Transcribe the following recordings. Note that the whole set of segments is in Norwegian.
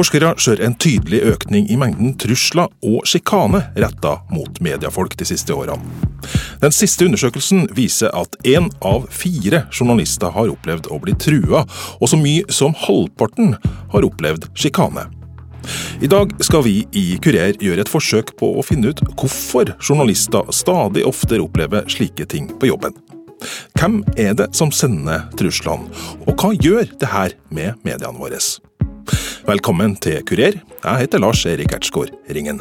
Forskere ser en tydelig økning i mengden trusler og sjikane retta mot mediefolk de siste årene. Den siste undersøkelsen viser at én av fire journalister har opplevd å bli trua, og så mye som halvparten har opplevd sjikane. I dag skal vi i Kurer gjøre et forsøk på å finne ut hvorfor journalister stadig oftere opplever slike ting på jobben. Hvem er det som sender truslene, og hva gjør det her med mediene våre? Velkommen til Kurer. Jeg heter Lars Erik Ertsgaard Ringen.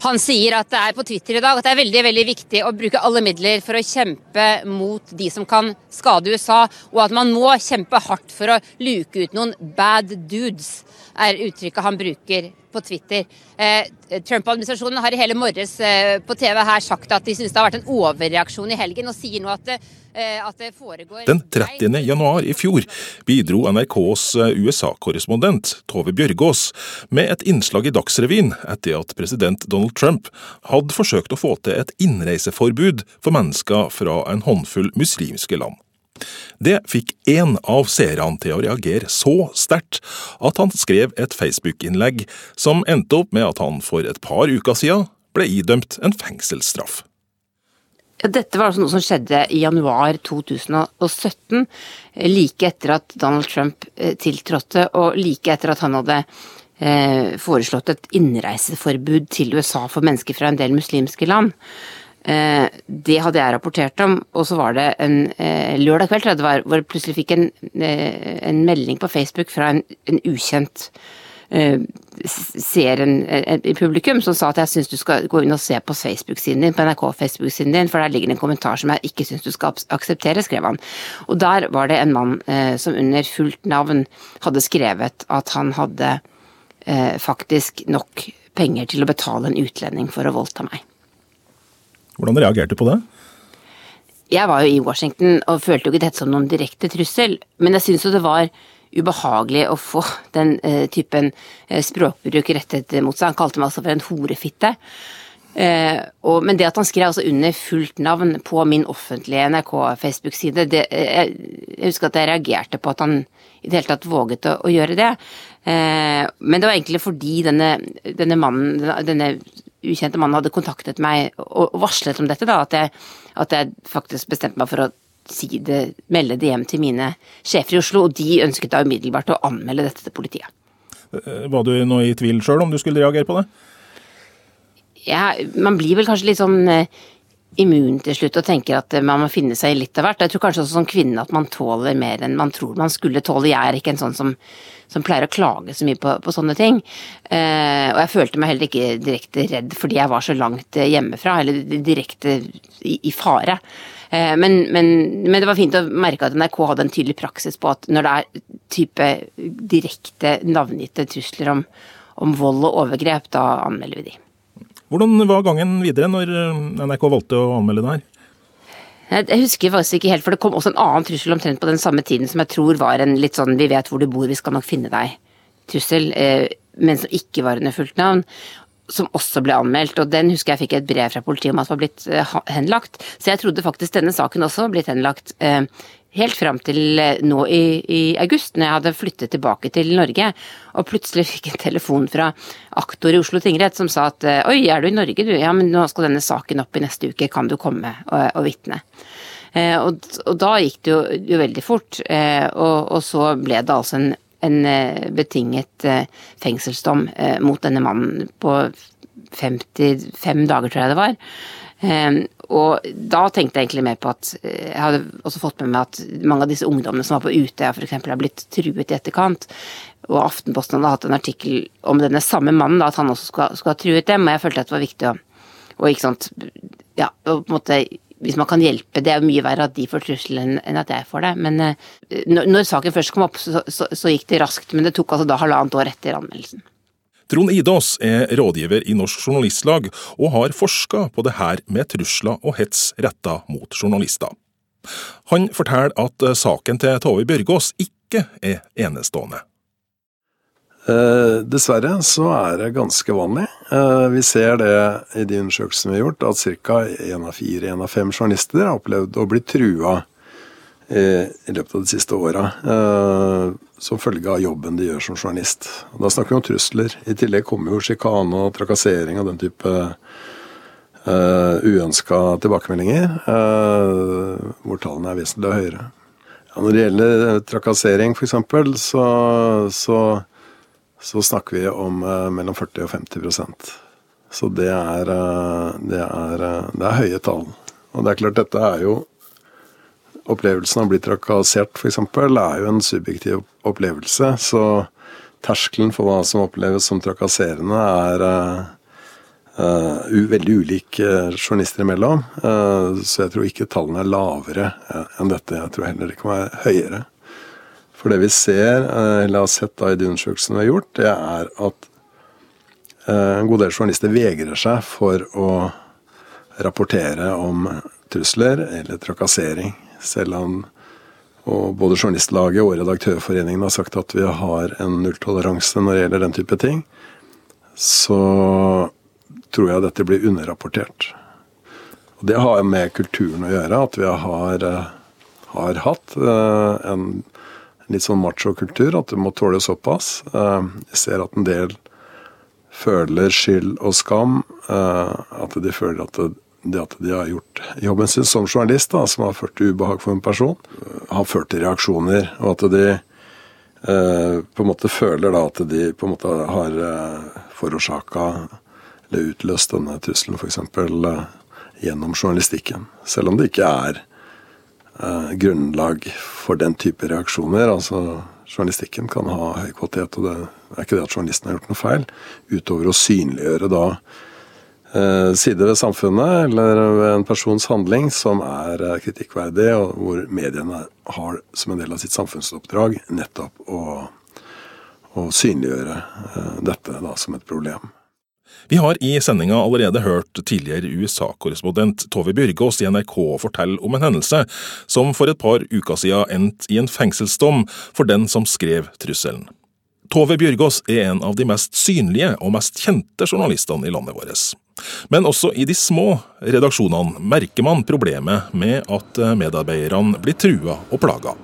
Han sier at det er på Twitter i dag at det er veldig veldig viktig å bruke alle midler for å kjempe mot de som kan skade USA, og at man må kjempe hardt for å luke ut noen bad dudes, er uttrykket han bruker på Twitter. Eh, Trump-administrasjonen har i hele morges eh, på TV her sagt at de synes det har vært en overreaksjon i helgen, og sier nå at det Eh, foregår Den 30. januar i fjor bidro NRKs USA-korrespondent Tove Bjørgaas med et innslag i Dagsrevyen etter at president Donald Trump hadde forsøkt å få til et innreiseforbud for mennesker fra en håndfull muslimske land. Det fikk én av seerne til å reagere så sterkt at han skrev et Facebook-innlegg som endte opp med at han for et par uker siden ble idømt en fengselsstraff. Dette var altså noe som skjedde i januar 2017, like etter at Donald Trump eh, tiltrådte, og like etter at han hadde eh, foreslått et innreiseforbud til USA for mennesker fra en del muslimske land. Eh, det hadde jeg rapportert om, og så var det en lørdag kveld det var, hvor jeg plutselig fikk en, en melding på Facebook fra en, en ukjent Eh, ser en, en, publikum som sa at jeg syns du skal gå inn og se på Facebook-siden din, på NRK Facebook-siden din, for der ligger det en kommentar som jeg ikke syns du skal akseptere, skrev han. Og der var det en mann eh, som under fullt navn hadde skrevet at han hadde eh, faktisk nok penger til å betale en utlending for å voldta meg. Hvordan reagerte du på det? Jeg var jo i Washington og følte jo ikke dette som noen direkte trussel, men jeg syns jo det var ubehagelig å få den uh, typen uh, språkbruk rettet mot seg. Han kalte meg altså for en horefitte. Uh, og, men det at han skrev altså under fullt navn på min offentlige NRK-Facebook-side jeg, husker at jeg reagerte på at han i det hele tatt våget å, å gjøre det. men det var egentlig fordi denne, denne mannen, denne ukjente mannen hadde kontaktet meg og varslet om dette, da, at jeg, at jeg faktisk bestemte meg for å si det, melde det hjem til mine sjefer i Oslo, og de ønsket da umiddelbart å anmelde dette til politiet. Eh, var du nå i tvil sjøl om du skulle reagere på det? Ja, man blir vel kanskje litt sånn uh, immun til slutt og tenker at uh, man må finne seg i litt av hvert. Jeg tror kanskje også som kvinne at man tåler mer enn man tror man skulle tåle. Jeg er ikke en sånn som, som pleier å klage så mye på, på sånne ting. Eh, og jeg følte meg heller ikke direkte redd fordi jeg var så langt hjemmefra, eller direkte i, i fare. Eh, men, men, men, det var fint å merke at NRK hadde en tydelig praksis på at når det er type direkte navngitte trusler om, om vold og overgrep, da anmelder vi de. Hvordan var gangen videre når NRK valgte å anmelde det her? Jeg husker faktisk ikke helt, for det kom også en annen trussel omtrent på den samme tiden som jeg tror var en litt sånn 'vi vet hvor du bor, vi skal nok finne deg'-trussel, eh, men som ikke var under fullt navn som også ble anmeldt, og den husker jeg fikk et brev fra politiet om at var blitt uh, henlagt. Så jeg trodde faktisk denne saken også var blitt henlagt. Helt fram til uh, nå i, i, august, når jeg hadde flyttet tilbake til Norge, og plutselig fikk en telefon fra aktor i Oslo tingrett som sa at oi, er du i Norge du? Ja, men nå skal denne saken opp i neste uke, kan du komme og, og vitne? Og, og, da gikk det jo, jo veldig fort, og, og så ble det altså en en eh, betinget eh, fengselsdom eh, mot denne mannen på 55 dager, tror jeg det var. Og da tenkte jeg egentlig mer på at jeg hadde også fått med meg at mange av disse ungdommene som var på Utøya f.eks. har blitt truet i etterkant. Og Aftenposten hadde hatt en artikkel om denne samme mannen, da, at han også skulle, skulle ha truet dem. Og jeg følte at det var viktig å, og ikke sant, ja, og på en måte hvis man kan hjelpe, det er jo mye verre at de får trusselen enn at jeg får det. Men når, når, saken først kom opp, så, så, så, gikk det raskt. Men det tok altså da halvannet år etter anmeldelsen. Trond Idås er rådgiver i Norsk Journalistlag, og har forska på det her med trusler og hets retta mot journalister. Han forteller at eh, saken til Tove Bjørgaas ikke er enestående. Eh, dessverre så er det ganske vanlig. Eh, vi ser det i de undersøkelsene vi har gjort, at ca. én av fire, én av fem journalister har opplevd å bli trua i, i løpet av de siste åra. Eh, som følge av jobben de gjør som journalist. Da snakker vi om trusler. I tillegg kommer jo sjikane og trakassering og den type uh, uønska tilbakemeldinger, uh, hvor tallene er vesentlig høyere. Ja, når det gjelder trakassering, f.eks., så, så så snakker vi om uh, mellom 40 og 50% Så det er, det, er, det er, høye tall. Og det er klart, dette er jo Opplevelsen av å bli trakassert, f.eks., er jo en subjektiv opplevelse. Så terskelen for hva som oppleves som trakasserende, er veldig ulik journalister imellom. så jeg tror ikke tallene er lavere enn dette. Jeg tror heller det kan være høyere. For det vi ser, eller har sett da i de undersøkelsene vi har gjort, det er at en god del journalister vegrer seg for å rapportere om trusler eller trakassering. Selv om og både Journalistlaget og Redaktørforeningen har sagt at vi har en nulltoleranse når det gjelder den type ting, så tror jeg dette blir underrapportert. Og Det har med kulturen å gjøre, at vi har, eh, har hatt en litt sånn machokultur, at du må tåle såpass. Eh, jeg ser at en del føler skyld og skam. Eh, at de føler at det, det at de har gjort jobben sin som journalist, da, som har ført til ubehag for en person, eh, har ført til reaksjoner. Og at de på en måte føler da at de på en måte har forårsaka eller utløst denne trusselen f.eks. gjennom journalistikken. Selv om det ikke er eh, grunnlag for den type reaksjoner. Altså, journalistikken kan ha høy kvalitet, og det er ikke det at journalisten har gjort noe feil, utover å synliggjøre da eh, sider ved samfunnet eller ved en persons handling som er eh, kritikkverdig, og hvor mediene har som en del av sitt samfunnsoppdrag nettopp å, å synliggjøre eh, dette da som et problem. Vi har i sendinga allerede hørt tidligere USA-korrespondent Tove Bjørgaas i NRK fortelle om en hendelse som for et par uker siden endte i en fengselsdom for den som skrev trusselen. Tove Bjørgaas er en av de mest synlige og mest kjente journalistene i landet vårt. Men også i de små redaksjonene merker man problemet med at medarbeiderne blir trua og plaga.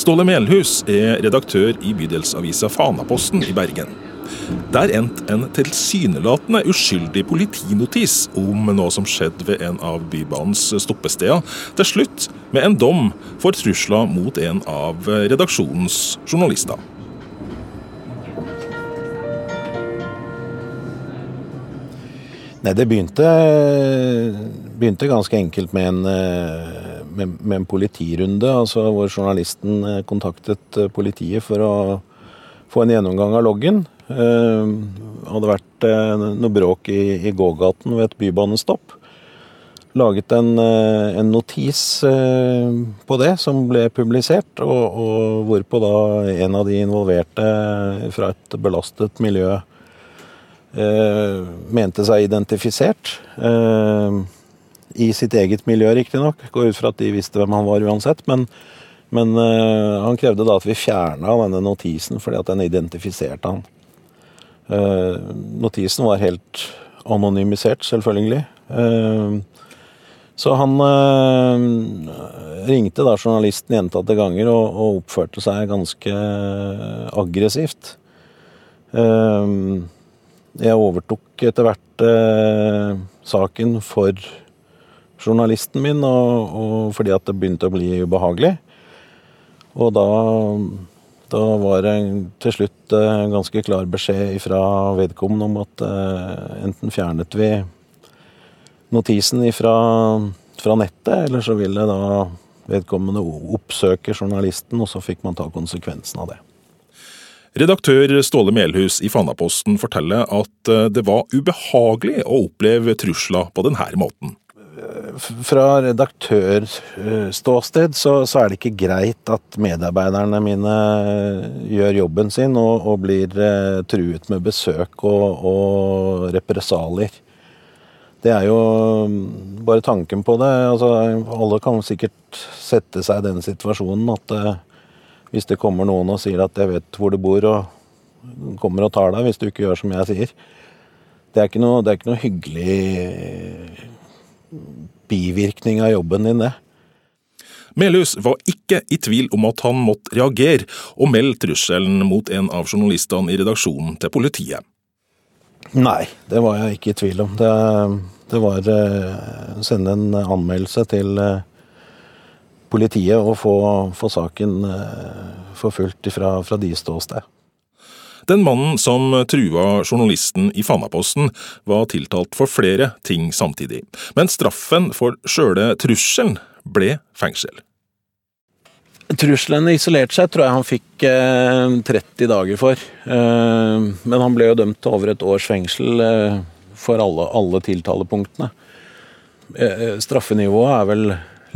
Ståle Melhus er redaktør i bydelsavisa Fanaposten i Bergen. Der endte en tilsynelatende uskyldig politinotis om noe som skjedde ved en av Bybanens stoppesteder, til slutt med en dom for trusler mot en av redaksjonens journalister. Nei, det begynte, begynte, ganske enkelt med en, med, med en politirunde, altså hvor journalisten kontaktet politiet for å få en gjennomgang av loggen. Eh, hadde vært noe bråk i, i gågaten ved et bybanestopp. Laget en, en notis på det som ble publisert, og, og, hvorpå da en av de involverte fra et belastet miljø mente seg identifisert. I sitt eget miljø, riktignok. Går ut fra at de visste hvem han var uansett. men men uh, han krevde da at vi fjerna denne notisen fordi at den identifiserte han. Notisen var helt anonymisert, selvfølgelig. Så han ringte da journalisten gjentatte ganger og, og, oppførte seg ganske aggressivt. Jeg overtok etter hvert saken for journalisten min, og, og fordi at det begynte å bli ubehagelig. Og da, da var det til slutt eh, ganske klar beskjed fra vedkommende om at eh, enten fjernet vi notisen fra, fra nettet, eller så ville da vedkommende oppsøke journalisten, og så fikk man ta konsekvensen av det. Redaktør Ståle Melhus i Fanaposten forteller at eh, det var ubehagelig å oppleve trusler på denne måten fra redaktørståsted så, så, er det ikke greit at medarbeiderne mine gjør jobben sin og, og blir eh, truet med besøk og, og, represalier. Det er jo mm, bare tanken på det. Altså, alle kan sikkert sette seg i den situasjonen at eh, hvis det kommer noen og sier at 'jeg vet hvor du bor', og kommer og tar deg hvis du ikke gjør som jeg sier. Det er ikke noe, det er ikke noe hyggelig bivirkning av jobben din, det. Melhus var ikke i tvil om at han måtte reagere og melde trusselen mot en av journalistene i redaksjonen til politiet. Nei, det var jeg ikke i tvil om. Det, det var å eh, sende en anmeldelse til eh, politiet og få, få saken eh, forfulgt fra, fra de ståsted. Den mannen som trua journalisten i Fanaposten, var tiltalt for flere ting samtidig, men straffen for sjøle trusselen ble fengsel. Truslene isolert seg tror jeg han fikk eh, 30 dager for. Eh, men han ble jo dømt til over et års fengsel eh, for alle, alle tiltalepunktene. Straffenivået er vel,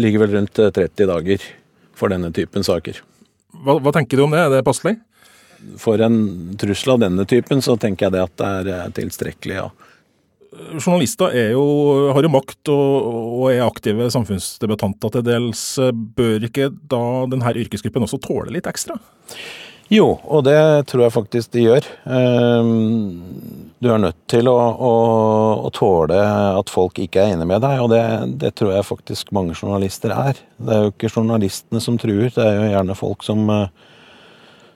ligger vel rundt 30 eh, dager for denne typen saker. Hva, hva tenker du om det, er det passelig? For en trussel av denne typen så tenker jeg det at det er eh, tilstrekkelig, ja journalister jo, har jo makt og, og, er aktive samfunnsdebattanter til dels. Bør ikke da denne yrkesgruppen også tåle litt ekstra? Jo, og det tror jeg faktisk de gjør. Du er nødt til å, å, å tåle at folk ikke er enig med deg, og det, det, tror jeg faktisk mange journalister er. Det er jo ikke journalistene som truer, det er jo gjerne folk som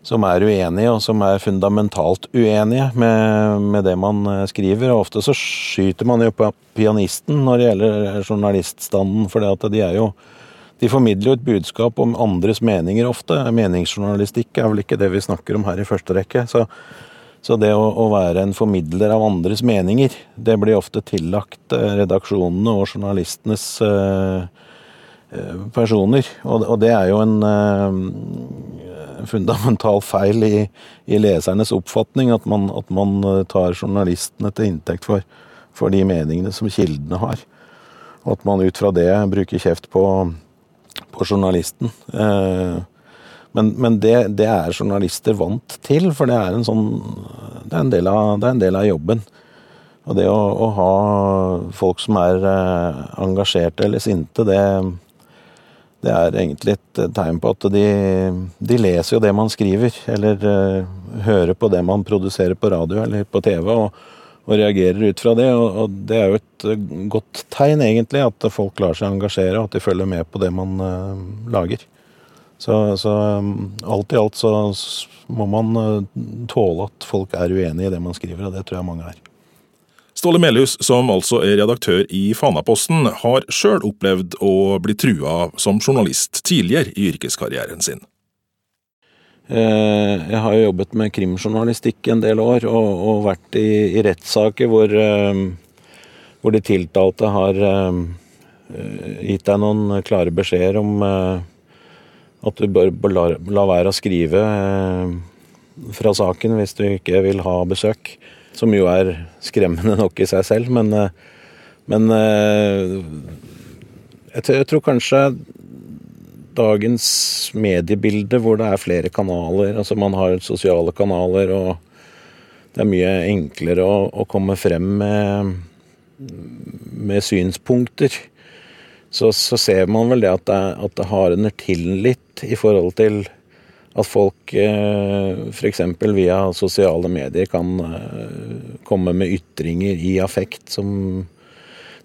som er uenige, og som er fundamentalt uenige med, med, det man eh, skriver. Og ofte så skyter man jo på pianisten når det gjelder journaliststanden, for de er jo de formidler jo et budskap om andres meninger ofte. Meningsjournalistikk er vel ikke det vi snakker om her i første rekke. Så, så det å, å, være en formidler av andres meninger, det blir ofte tillagt eh, redaksjonene og journalistenes uh, personer. Og, og, det er jo en uh, fundamental feil i, i lesernes oppfatning at man, at man, eh, tar journalistene til inntekt for, for, de meningene som kildene har. Og at man ut fra det bruker kjeft på, på journalisten. Eh, men, men det, det, er journalister vant til, for det er en, sånn, det er en, del, av, det er en del av jobben. Og det å, å, ha folk som er eh, engasjerte eller sinte, det, det er egentlig et tegn på at de, de leser jo det man skriver, eller uh, hører på det man produserer på radio eller på TV, og, og reagerer ut fra det. Og, og, det er jo et uh, godt tegn, egentlig, at folk lar seg engasjere, og at de følger med på det man uh, lager. Så, så um, alt i alt så må man tåle at folk er uenig i det man skriver, og det tror jeg mange er. Ståle Melhus, som altså er redaktør i Fanaposten, har sjøl opplevd å bli trua som journalist tidligere i yrkeskarrieren sin. Eh, jeg har jo jobbet med krimjournalistikk en del år, og, og vært i, i rettssaker hvor, eh, hvor, de tiltalte har eh, gitt deg noen klare beskjeder om at du bør la, la være å skrive fra saken hvis du ikke vil ha besøk. Som jo er skremmende nok i seg selv, men, eh, men eh, jeg tror kanskje dagens mediebilde hvor det er flere kanaler, altså man har sosiale kanaler og det er mye enklere å, å komme frem med, med synspunkter. Så, så, ser man vel det at det, at det hardner til litt i forhold til at folk eh, f.eks. via sosiale medier kan eh, komme med ytringer i affekt som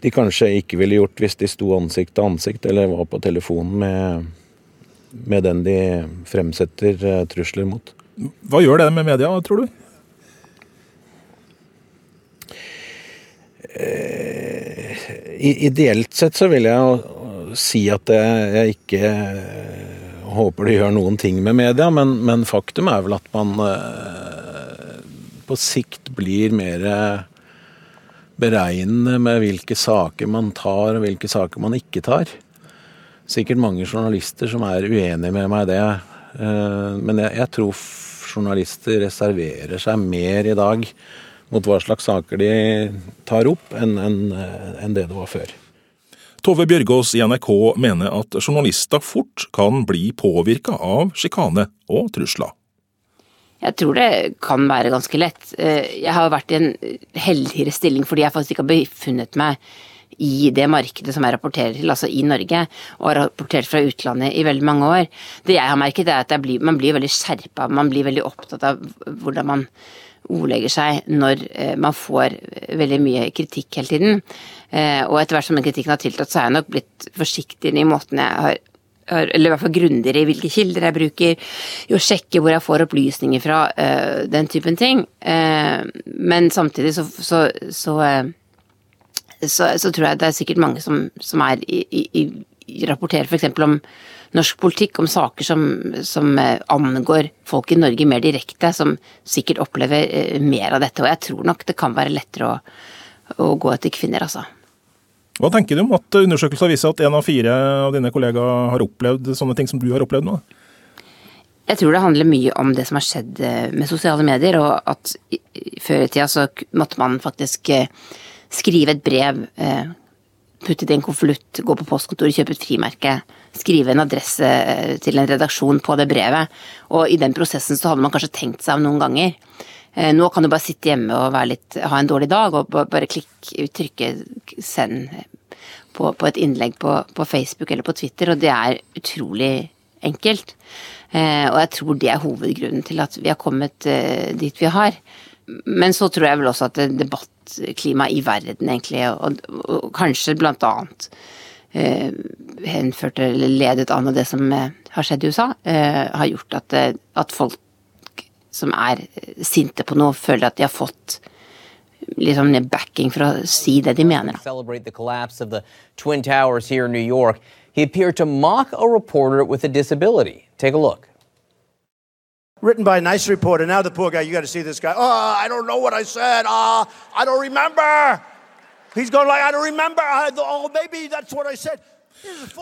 de kanskje ikke ville gjort hvis de sto ansikt til ansikt eller var på telefonen med, med den de fremsetter eh, trusler mot. Hva gjør det med media, tror du? Ideelt sett så vil jeg si at jeg ikke håper de gjør noen ting med media, men, men faktum er vel at man eh, på sikt blir mer beregnende med hvilke saker man tar og hvilke saker man ikke tar. Sikkert mange journalister som er uenige med meg i det. Eh, men jeg, jeg, tror journalister reserverer seg mer i dag mot hva slags saker de tar opp, enn en, en det det var før. Tove Bjørgaas i NRK mener at journalister fort kan bli påvirka av sjikane og trusler. Jeg tror det kan være ganske lett. Eh, jeg har vært i en heldigere stilling fordi jeg faktisk ikke har befunnet meg i det markedet som jeg rapporterer til, altså i Norge, og har rapportert fra utlandet i veldig mange år. Det jeg har merket, er at blir, man blir veldig skjerpa, man blir veldig opptatt av hvordan man ordlegger seg når eh, man får veldig mye kritikk hele tiden. Eh, og etter hvert som den kritikken har tiltatt, så har jeg nok blitt forsiktigere i måten jeg har eller i hvert fall grundigere i hvilke kilder jeg bruker, å sjekke hvor jeg får opplysninger fra, den typen ting. Men samtidig så, så, så, så tror jeg det er sikkert mange som, som er i, i, i rapporterer f.eks. om norsk politikk, om saker som, som, angår folk i Norge mer direkte, som sikkert opplever mer av dette. Og jeg tror nok det kan være lettere å, å gå etter kvinner, altså. Hva tenker du om at undersøkelser viser at én av fire av dine kollegaer har opplevd sånne ting som du har opplevd nå? Jeg tror det handler mye om det som har skjedd med sosiale medier, og at før i tida så måtte man faktisk skrive et brev, eh, putte det i en konvolutt, gå på postkontoret, kjøpe et frimerke, skrive en adresse eh, til en redaksjon på det brevet. Og i den prosessen så hadde man kanskje tenkt seg om noen ganger. Eh, nå kan du bare sitte hjemme og litt, ha en dårlig dag og bare klikke, trykke 'send' på, på et innlegg på, på, Facebook eller på Twitter, og det er utrolig enkelt. og jeg tror det er hovedgrunnen til at vi har kommet dit vi har. Men så tror jeg vel også at debattklimaet i verden, egentlig, og, og kanskje blant annet eh, henført eller ledet an av det som eh, har skjedd i USA, eh, har gjort at, eh, at, folk som er sinte på noe, føler at de har fått liksom backing for å si det de mener. He appeared to mock a reporter with a disability. Take a look. written by a nice reporter. Now the poor guy, you got to see this guy. Oh, I don't know what I said. Oh, I don't remember. He's going like, I don't remember. I, oh, maybe that's what I said.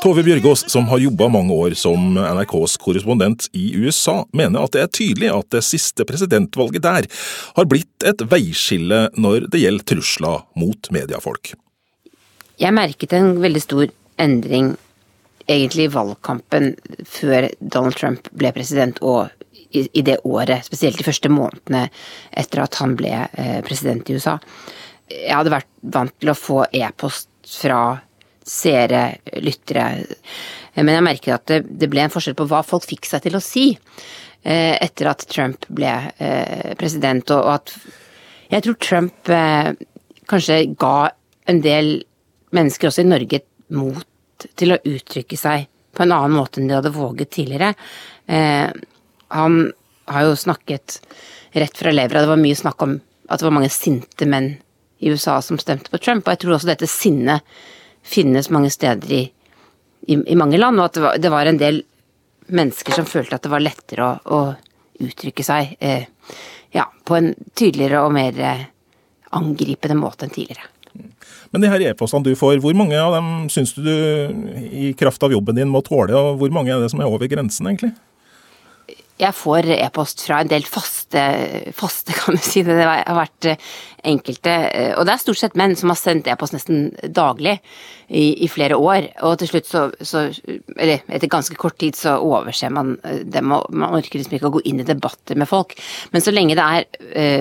Tove Bjørgaas, som har jobba mange år som NRKs korrespondent i USA, mener at det er tydelig at det siste presidentvalget der har blitt et veiskille når det gjelder trusler mot mediefolk. Jeg merket en veldig stor endring egentlig i valgkampen før Donald Trump ble president og i, i, det året, spesielt de første månedene etter at han ble eh, president i USA. Jeg hadde vært vant til å få e-post fra seere, lyttere, men jeg merket at det, det, ble en forskjell på hva folk fikk seg til å si eh, etter at Trump ble eh, president, og, og at jeg tror Trump eh, kanskje ga en del mennesker også i Norge mot til å uttrykke seg på en annen måte enn de hadde våget tidligere. Eh, han har jo snakket rett fra levra. Det var mye snakk om at det var mange sinte menn i USA som stemte på Trump, og jeg tror også dette sinnet finnes mange steder i, i, i mange land, og at det var, det var, en del mennesker som følte at det var lettere å, å uttrykke seg eh, ja, på en tydeligere og mer eh, angripende måte enn tidligere. Men de her e-postene du får, hvor mange av dem syns du du i kraft av jobben din må tåle, og hvor mange er det som er over grensen, egentlig? Jeg får e-post fra en del faste, faste, kan du si det. Har vært eh, enkelte, eh, og det er stort sett menn som har sendt e-post nesten daglig i, i, flere år. Og til slutt så, så, Eller etter ganske kort tid så overser man eh, dem, og man orker liksom ikke å gå inn i debatter med folk. Men så lenge det er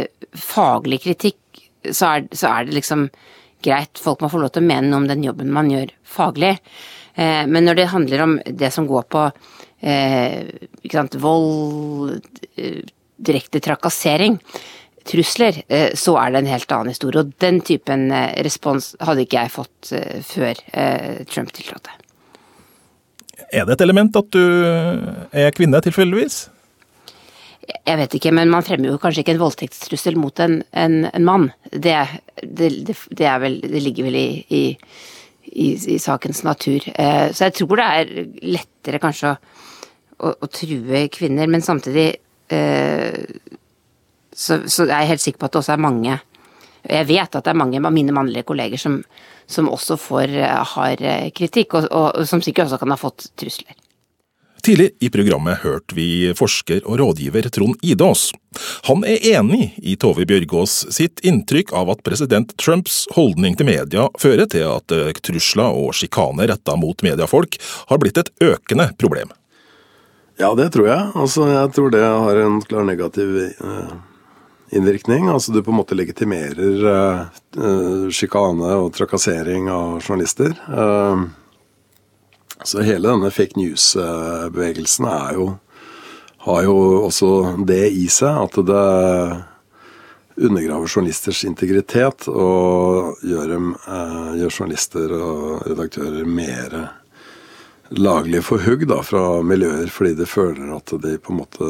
uh, faglig kritikk, så er, så er, det liksom greit. Folk må få lov til å mene noe om den jobben man gjør faglig. Eh, men når det handler om det som går på eh, sant, vold, eh, direkte trakassering, trusler, så er det en helt annen historie. Og den typen respons hadde ikke jeg fått før Trump tiltrådte. Er det et element at du er kvinne, tilfeldigvis? Jeg vet ikke, men man fremmer jo kanskje ikke en voldtektstrussel mot en, en, en mann. Det, det, det, det, vel, det ligger vel i, i, i, i sakens natur. Så jeg tror det er lettere kanskje å å, å true kvinner, men samtidig eh, så, så, er jeg helt sikker på at det også er mange Jeg vet at det er mange av mine mannlige kolleger som, som også får eh, hard eh, kritikk, og, og, som sikkert også kan ha fått trusler. Tidlig i programmet hørte vi forsker og rådgiver Trond Idås. Han er enig i Tove Bjørgaas sitt inntrykk av at president Trumps holdning til media fører til at eh, trusler og sjikane retta mot mediefolk har blitt et økende problem. Ja, det tror jeg. Altså, jeg tror det har en klar negativ eh, innvirkning. Altså du på en måte legitimerer uh, sjikane og trakassering av journalister. Uh, så hele denne fake news-bevegelsen jo har jo også det i seg at det undergraver journalisters integritet og gjør, dem, uh, gjør journalister og redaktører mer laglig for hugg da, fra miljøer fordi de føler at de på en måte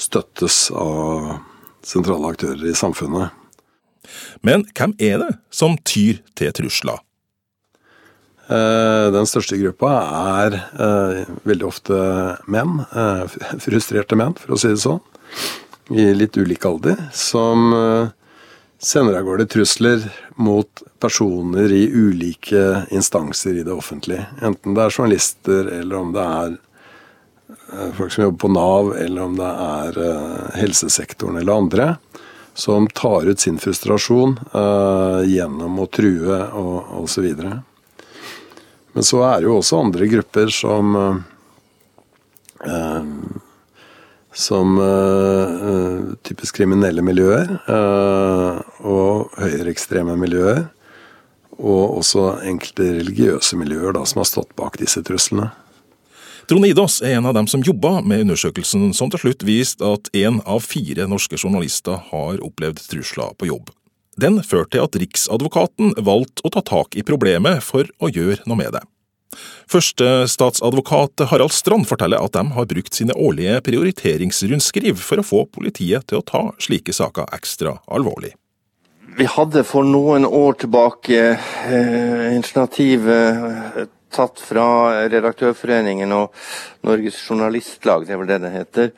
støttes av sentrale aktører i samfunnet. Men hvem er det som tyr til trusler? Eh, den største gruppa er eh, veldig ofte menn, eh, frustrerte menn, for å si det sånn, i litt ulik alder, som sender av gårde trusler mot personer i ulike instanser i det offentlige. Enten det er journalister, eller om det er folk som jobber på Nav, eller om det er helsesektoren eller andre, som tar ut sin frustrasjon gjennom å true og osv. Men så er det jo også andre grupper som eh, Som eh, typisk kriminelle miljøer eh, og høyreekstreme miljøer. Og også enkelte religiøse miljøer da, som har stått bak disse truslene. Trond Idås er en av dem som jobba med undersøkelsen som til slutt viste at én av fire norske journalister har opplevd trusler på jobb. Den førte til at Riksadvokaten valgte å ta tak i problemet for å gjøre noe med det. Førstestatsadvokat Harald Strand forteller at de har brukt sine årlige prioriteringsrundskriv for å få politiet til å ta slike saker ekstra alvorlig. Vi hadde for noen år tilbake eh, initiativ eh, tatt fra Redaktørforeningen og Norges Journalistlag, det er vel det det heter,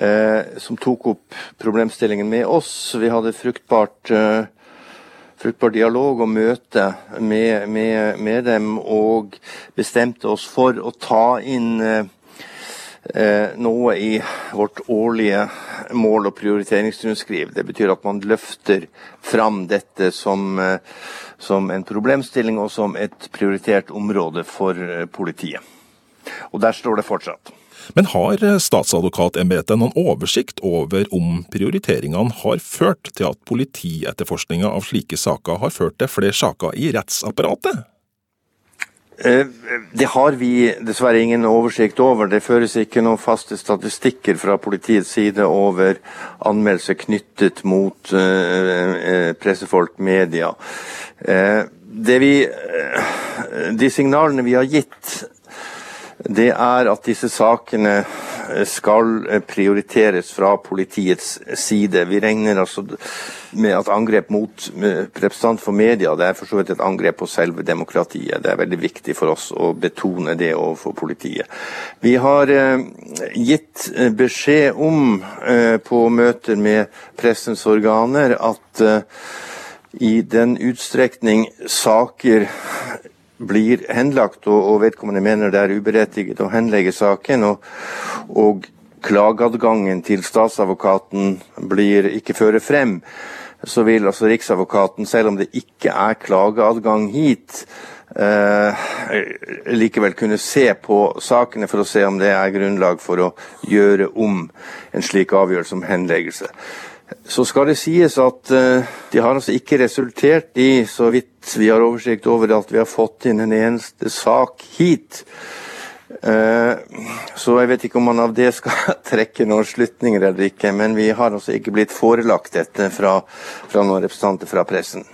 eh, som tok opp problemstillingen med oss. Vi hadde fruktbart, eh, fruktbar dialog og møte med, med, med, dem, og bestemte oss for å ta inn eh, eh noe i vårt årlige mål- og prioriteringsrundskriv. Det betyr at man løfter fram dette som, eh, som en problemstilling og som et prioritert område for eh, politiet. Og der står det fortsatt. Men har statsadvokatembetet noen oversikt over om prioriteringene har ført til at politietterforskninga av slike saker har ført til flere saker i rettsapparatet? Eh, det har vi dessverre ingen oversikt over. Det føres ikke noen faste statistikker fra politiets side over anmeldelser knyttet mot eh, eh, pressefolk, media. Vi, de signalene vi har gitt det er at disse sakene skal prioriteres fra politiets side. Vi regner altså med at angrep mot representant for media det er for så vidt et angrep på selve demokratiet. Det er veldig viktig for oss å betone det overfor politiet. Vi har eh, gitt beskjed om eh, på møter med pressens organer at eh, i den utstrekning saker blir henlagt, og, vedkommende mener det er uberettiget å henlegge saken, og, og klageadgangen til statsadvokaten blir ikke fører frem, så vil altså Riksadvokaten, selv om det ikke er klageadgang hit, eh, likevel kunne se på sakene for å se om det er grunnlag for å gjøre om en slik avgjørelse om henleggelse. Så skal det sies at uh, de har altså ikke resultert i, så vidt vi har oversikt over det, at vi har fått inn en eneste sak hit. Uh, så jeg vet ikke om man av det skal trekke noen slutninger eller ikke, men vi har altså ikke blitt forelagt dette fra, fra noen representanter fra pressen.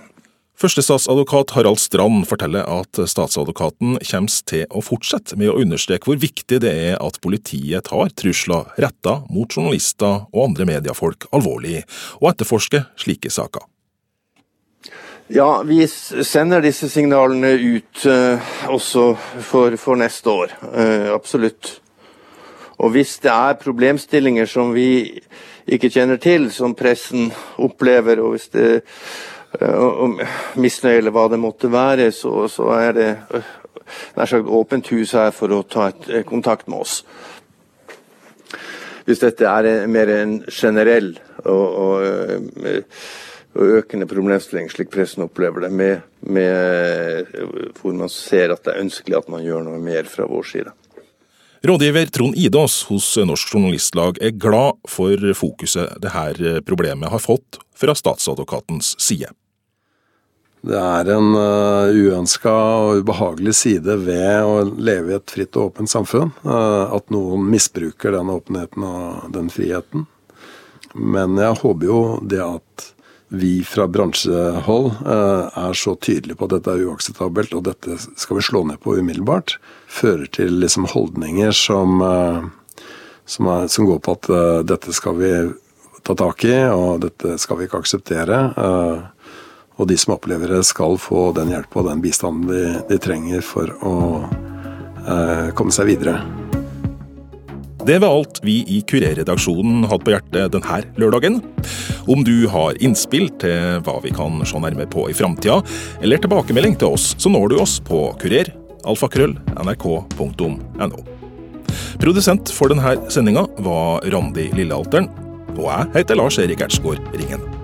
Førstestatsadvokat Harald Strand forteller at statsadvokaten kommer til å fortsette med å understreke hvor viktig det er at politiet tar trusler retta mot journalister og andre mediefolk alvorlig, og etterforsker slike saker. Ja, vi sender disse signalene ut uh, også for, for, neste år. Uh, absolutt. Og hvis det er problemstillinger som vi ikke kjenner til, som pressen opplever, og hvis det misnøye eller hva det måtte være, så, så er det øh, nær sagt åpent hus her for å ta et, øh, kontakt med oss. Hvis dette er mer en generell og, og, og økende problemstilling, slik pressen opplever det, med, med, hvor man ser at det er ønskelig at man gjør noe mer fra vår side. Rådgiver Trond Idås hos Norsk Journalistlag er glad for fokuset dette problemet har fått fra statsadvokatens side. Det er en uh, uønska og ubehagelig side ved å leve i et fritt og åpent samfunn. Uh, at noen misbruker den åpenheten og den friheten. Men jeg håper jo det at vi fra bransjehold uh, er så tydelige på at dette er uakseptabelt, og dette skal vi slå ned på umiddelbart, fører til liksom holdninger som, som, er, som går på at dette skal vi ta tak i, og dette skal vi ikke akseptere. Og de som opplever det, skal få den hjelp og den bistanden de, de trenger for å eh, komme seg videre. Det var alt vi i Kurer-redaksjonen hadde på hjertet denne lørdagen. Om du har innspill til hva vi kan se nærmere på i framtida, eller tilbakemelding til oss, så når du oss på kurer, alfakrøll, nrk.no. Produsent for denne sendinga var Randi Lillealteren, og jeg heter Lars Erik Ertsgaard Ringen.